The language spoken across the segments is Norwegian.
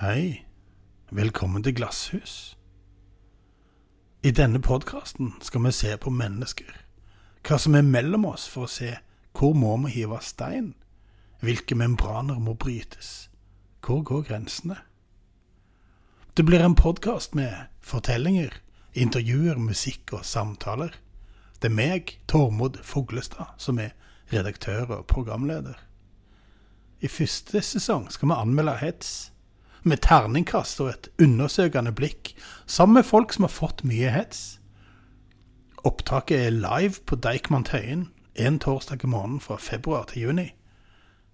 Hei, velkommen til Glasshus. I denne podkasten skal vi se på mennesker, hva som er mellom oss for å se hvor må vi hive stein, hvilke membraner må brytes, hvor går grensene? Det blir en podkast med fortellinger, intervjuer, musikk og samtaler. Det er meg, Tormod Foglestad, som er redaktør og programleder. I første sesong skal vi anmelde hets med terningkast og et undersøkende blikk, sammen med folk som har fått mye hets. Opptaket er live på Deichman Tøyen en torsdag i måneden fra februar til juni.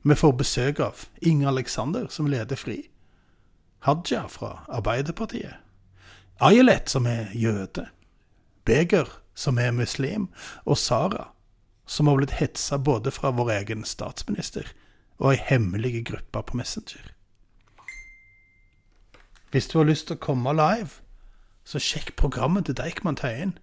Vi får besøk av Inge Alexander, som leder FRI. Haja fra Arbeiderpartiet. Ayelet, som er jøde. Beger, som er muslim. Og Sara, som har blitt hetsa både fra vår egen statsminister og ei hemmelig gruppe på Messenger. Hvis du har lyst til å komme live, så sjekk programmet til Deichman Tøyen.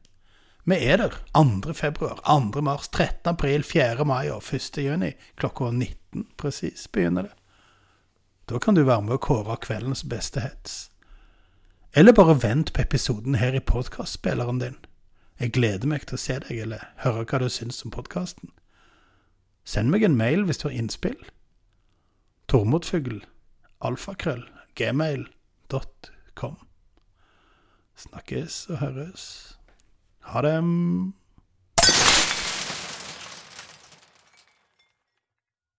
Vi er der 2. februar, 2. mars, 13. april, 4. mai og 1. juni. Klokka 19 presis begynner det. Da kan du være med og kåre kveldens beste hets. Eller bare vent på episoden her i podkastspilleren din. Jeg gleder meg til å se deg eller høre hva du syns om podkasten. Send meg en mail hvis du har innspill. Tormodfugl, alfakrøll, gmail.com. Snakkes og høres. Ha det.